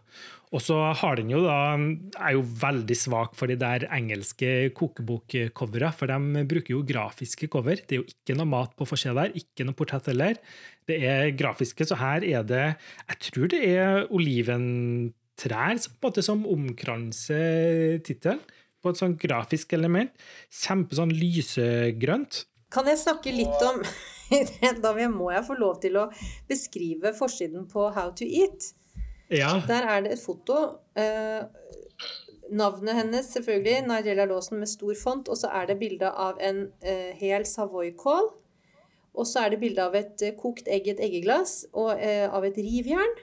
Og så har den jo da, er jo veldig svak for de der engelske kokebokcovera, for de bruker jo grafiske cover. Det er jo ikke noe mat på forsida der, ikke noe portrett heller. Det er grafiske, så her er det Jeg tror det er oliventrær som, på en måte, som omkranser tittelen. På et sånn grafisk element. Kjempe sånn lysegrønt. Kan jeg snakke litt om Da må jeg få lov til å beskrive forsiden på How to Eat. Ja. Der er det et foto. Eh, navnet hennes, selvfølgelig, Nigella Lawson med stor font. Og så er det bilde av en eh, hel Savoy-kål. Og så er det bilde av et eh, kokt egg i et eggeglass, og eh, av et rivjern.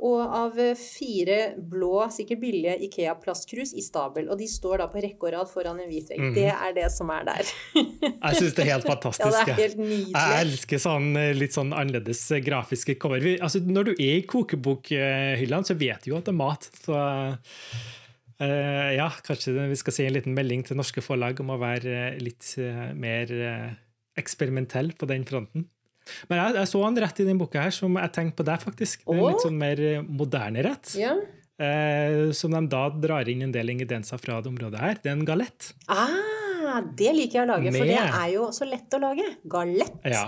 Og av eh, fire blå, sikkert billige Ikea-plastkrus i stabel. Og de står da på rekke og rad foran en hvit vegg. Mm. Det er det som er der. Jeg syns det er helt fantastisk. Ja, det er helt Jeg elsker sånn eh, litt sånn annerledes eh, grafiske cover. Altså, når du er i kokebokhyllene, så vet du jo at det er mat. Så uh, ja, kanskje vi skal si en liten melding til norske forlag om å være litt mer eksperimentell på den fronten. Men jeg, jeg så en rett i den boka her som jeg tenkte på deg, faktisk. En Åh? litt sånn mer eh, moderne rett. Ja. Eh, som de da drar inn en del ingredienser fra det området her. Det er en galett. Ah, det liker jeg å lage, for det er jo så lett å lage. Galett. Ja.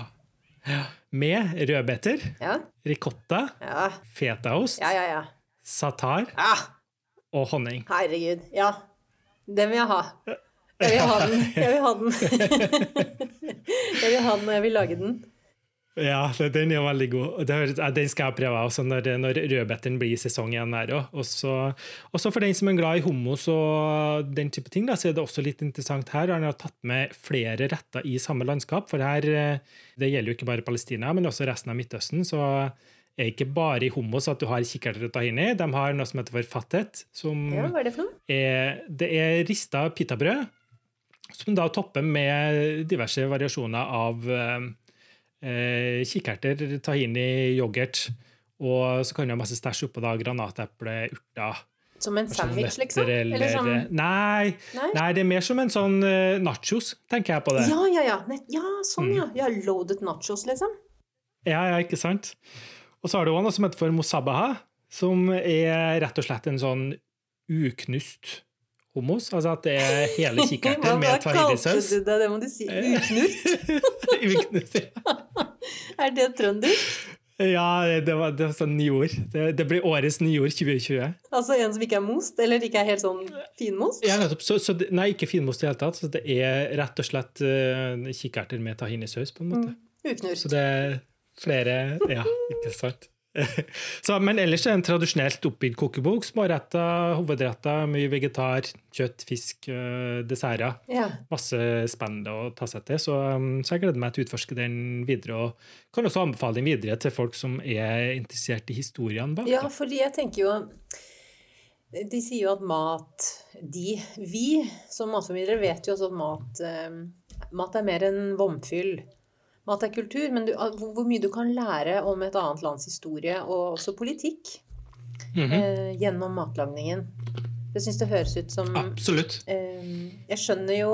Ja. Med rødbeter, Ja, ricotta, ja, fetaost, ja. ja, ja. satar Ah, og honning. herregud. Ja. Den vil jeg ha. Jeg vil ha den. Jeg vil ha den. Jeg vil ha den, og jeg vil lage den. Ja, den er veldig god. Den skal jeg prøve også når, når rødbeteren blir i sesong igjen her. Også, også for den som er glad i hummus og den type ting, da, så er det også litt interessant her. Han har tatt med flere retter i samme landskap. For her, eh, det gjelder jo ikke bare Palestina, men også resten av Midtøsten. så er ikke bare i hummus at du har kikkerter og tahini. De har noe som heter for fattet, som Ja, hva er det for noe? er, det er rista pitabrød, som da topper med diverse variasjoner av eh, kikkerter, tahini, yoghurt. Og så kan du ha masse stæsj oppå da, granateple, urter Som en sandwich, liksom? Eller sånn Nei, Nei? nei, det er mer som en sånn uh, nachos, tenker jeg på det. Ja, ja, ja. Ja, sånn, Mm. ja. Ja, Loaded nachos, liksom. Ja, ja, ikke sant? Og så har du også noe som heter for mosabaha, som er rett og slett en sånn uknust hummus. Altså at det er hele kikkerter Hva, hva med kalte tahinisaus. du det? Det må du si. Uknurt? Uknust, ja. Er det trøndersk? Ja, det var, det var sånn nyord. Det, det blir årets nyord 2020. Altså en som ikke er most, eller ikke er helt sånn finmost? Ja, nettopp. Så, så nei, ikke finmost i det hele tatt. Så det er rett og slett uh, kikkerter med tahinisaus, på en måte. Uknurt. Så det er flere Ja, ikke sant. så, men ellers er det en tradisjonelt oppbygd kokebok. Småretter, hovedretter, mye vegetar, kjøtt, fisk, uh, desserter. Ja. Masse spennende å ta seg til. Så, um, så jeg gleder meg til å utforske den videre. Og kan også anbefale den videre til folk som er interessert i historiene bak. ja, fordi jeg tenker jo De sier jo at mat De, vi som matformidlere vet jo også at mat, eh, mat er mer enn vomfyll. Mat er kultur, men du, hvor mye du kan lære om et annet lands historie, og også politikk. Mhm. eh, gjennom matlagningen. Jeg syns det høres ut som Absolutt. eh, Jeg skjønner jo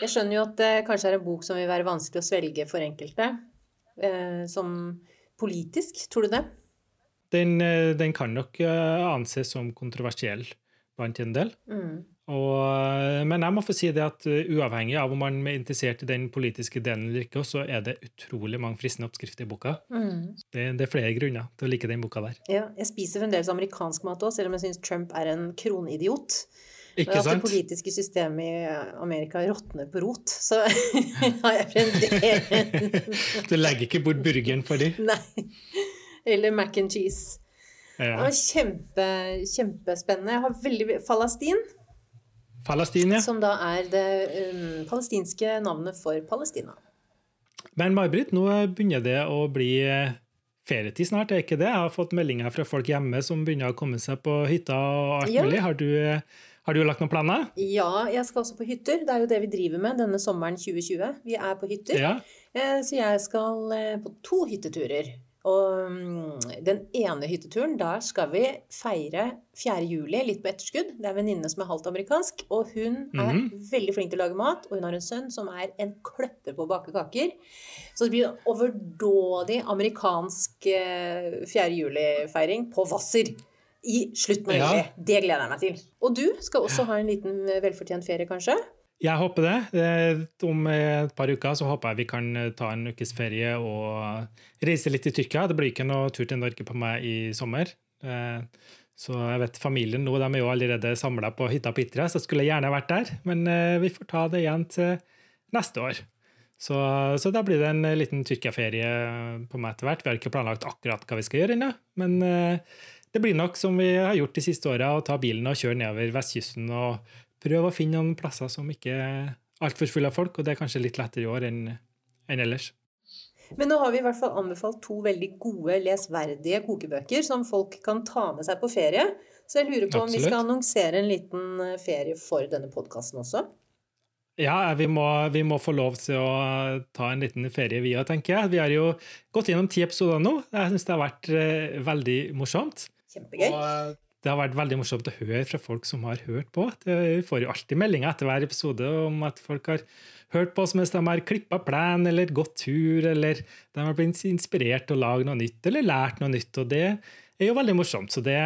Jeg skjønner jo at det kanskje er en bok som vil være vanskelig å svelge for enkelte. Eh, som politisk, tror du det? Den, eh, den kan nok eh, anses som kontroversiell blant en del. Mm. Og, men jeg må få si det at uh, uavhengig av om man er interessert i den politiske delen eller ikke, så er det utrolig mange fristende oppskrifter i boka. Mm. Det, det er flere grunner til å like den boka der. Ja, jeg spiser fremdeles amerikansk mat òg, selv om jeg syns Trump er en kronidiot. Ikke Men at det politiske systemet i Amerika råtner på rot, så har jeg fremdeles Du legger ikke bort burgeren for dem. Nei. Eller mac and cheese. Det var kjempe, kjempespennende. Jeg har veldig Falastin, Palestina. som da er det um, palestinske navnet for Palestina. Men May-Britt, nå begynner det å bli eh, ferietid snart, er ikke det? Jeg har fått meldinger fra folk hjemme som begynner å komme seg på hytta og alt Ja. mulig. Har du, eh, har du lagt noen planer? Ja, jeg skal også på hytter. Det er jo det vi driver med denne sommeren 2020. Vi er på hytter. Ja. Eh, Så jeg skal på to hytteturer. Og mm, den ene hytteturen, da skal vi feire 4. juli litt på etterskudd. Det er en venninne som er halvt amerikansk, og hun er Mhm. veldig flink til å lage mat. Og hun har en sønn som er en kløpper på å bake kaker. Så det blir en overdådig amerikansk eh, 4. juli-feiring på Hvasser. I slutten av Ja. Det gleder jeg meg til. Og du skal også ha en liten eh, velfortjent ferie, kanskje? Jeg håper det. Om et par uker så håper jeg vi kan eh, ta en ukes ferie og reise litt i Tyrkia. Det blir ikke noe tur til Norge på meg i sommer. Eh, Så jeg vet familien nå, de er jo allerede samla på hytta på Itra, så jeg skulle gjerne vært der. Men eh, vi får ta det igjen til neste år. Så, så da blir det en liten Tyrkia-ferie på meg etter hvert. Vi har ikke planlagt akkurat hva vi skal gjøre ennå, men det blir nok som vi har gjort de siste åra, å ta bilen og kjøre nedover vestkysten og prøve å finne noen plasser som ikke er altfor fulle av folk, og det er kanskje litt lettere i år enn enn ellers. Men nå har vi i hvert fall anbefalt to veldig gode, lesverdige kokebøker som folk kan ta med seg på ferie. Så jeg lurer på om vi skal annonsere en liten eh, ferie for denne podkasten også. Ja, vi må, vi må få lov til å ta en liten ferie, vi òg, tenker jeg. Vi har jo gått gjennom ti episoder nå. Jeg syns det har vært eh, veldig morsomt. Kjempegøy. Og det har vært veldig morsomt å høre fra folk som har hørt på. Vi får jo alltid meldinger etter hver episode om at folk har hørt på oss mens de har klippa plen eller gått tur, eller de har blitt inspirert til å lage noe nytt eller lært noe nytt. Og det er jo veldig morsomt. Så det,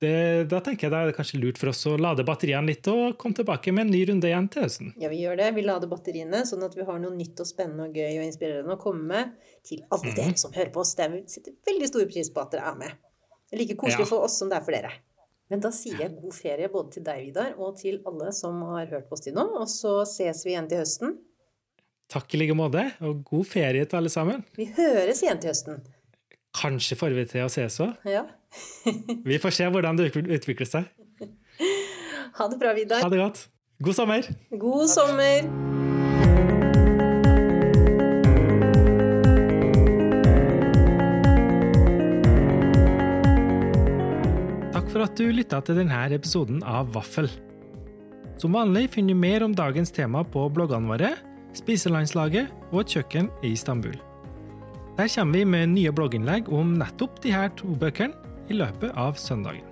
det, da tenker jeg det er kanskje lurt for oss å lade batteriene litt og komme tilbake med en ny runde igjen til høsten. Ja, vi gjør det. Vi lader batteriene, sånn at vi har noe nytt og spennende og gøy og inspirerende å komme med til alle mm. dere som hører på oss. Det er- vi setter veldig stor pris på at dere er med. Det er like koselig Ja. for oss som det er for dere. Men da sier jeg god ferie både til deg, Vidar, og til alle som har hørt på oss til nå. Og så ses vi igjen til høsten. Takk i like måte, og god ferie til alle sammen. Vi høres igjen til høsten. Kanskje får vi til å ses òg. Ja. Vi får se hvordan det utvikler seg. Ha det bra, Vidar. Ha det godt. God sommer! God sommer! For at du lytta til denne episoden av Vaffel. Som vanlig finner du mer om dagens tema på bloggene våre, Spiselandslaget og et kjøkken i Istanbul. Der kommer vi med nye blogginnlegg om nettopp de her to bøkene i løpet av søndagen.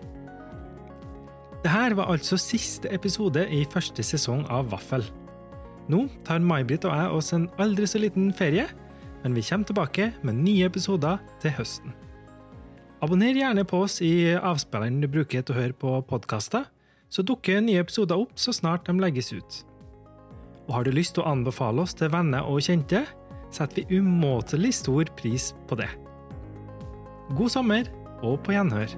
Dette var altså siste episode i første sesong av Vaffel. Nå tar May-Britt og jeg oss en aldri så liten ferie, men vi kommer tilbake med nye episoder til høsten. Abonner gjerne på oss i avspilleren du bruker til å høre på podkaster, så dukker nye episoder opp så snart de legges ut. Og har du lyst til å anbefale oss til venner og kjente, setter vi umåtelig stor pris på det. God sommer, og på gjenhør.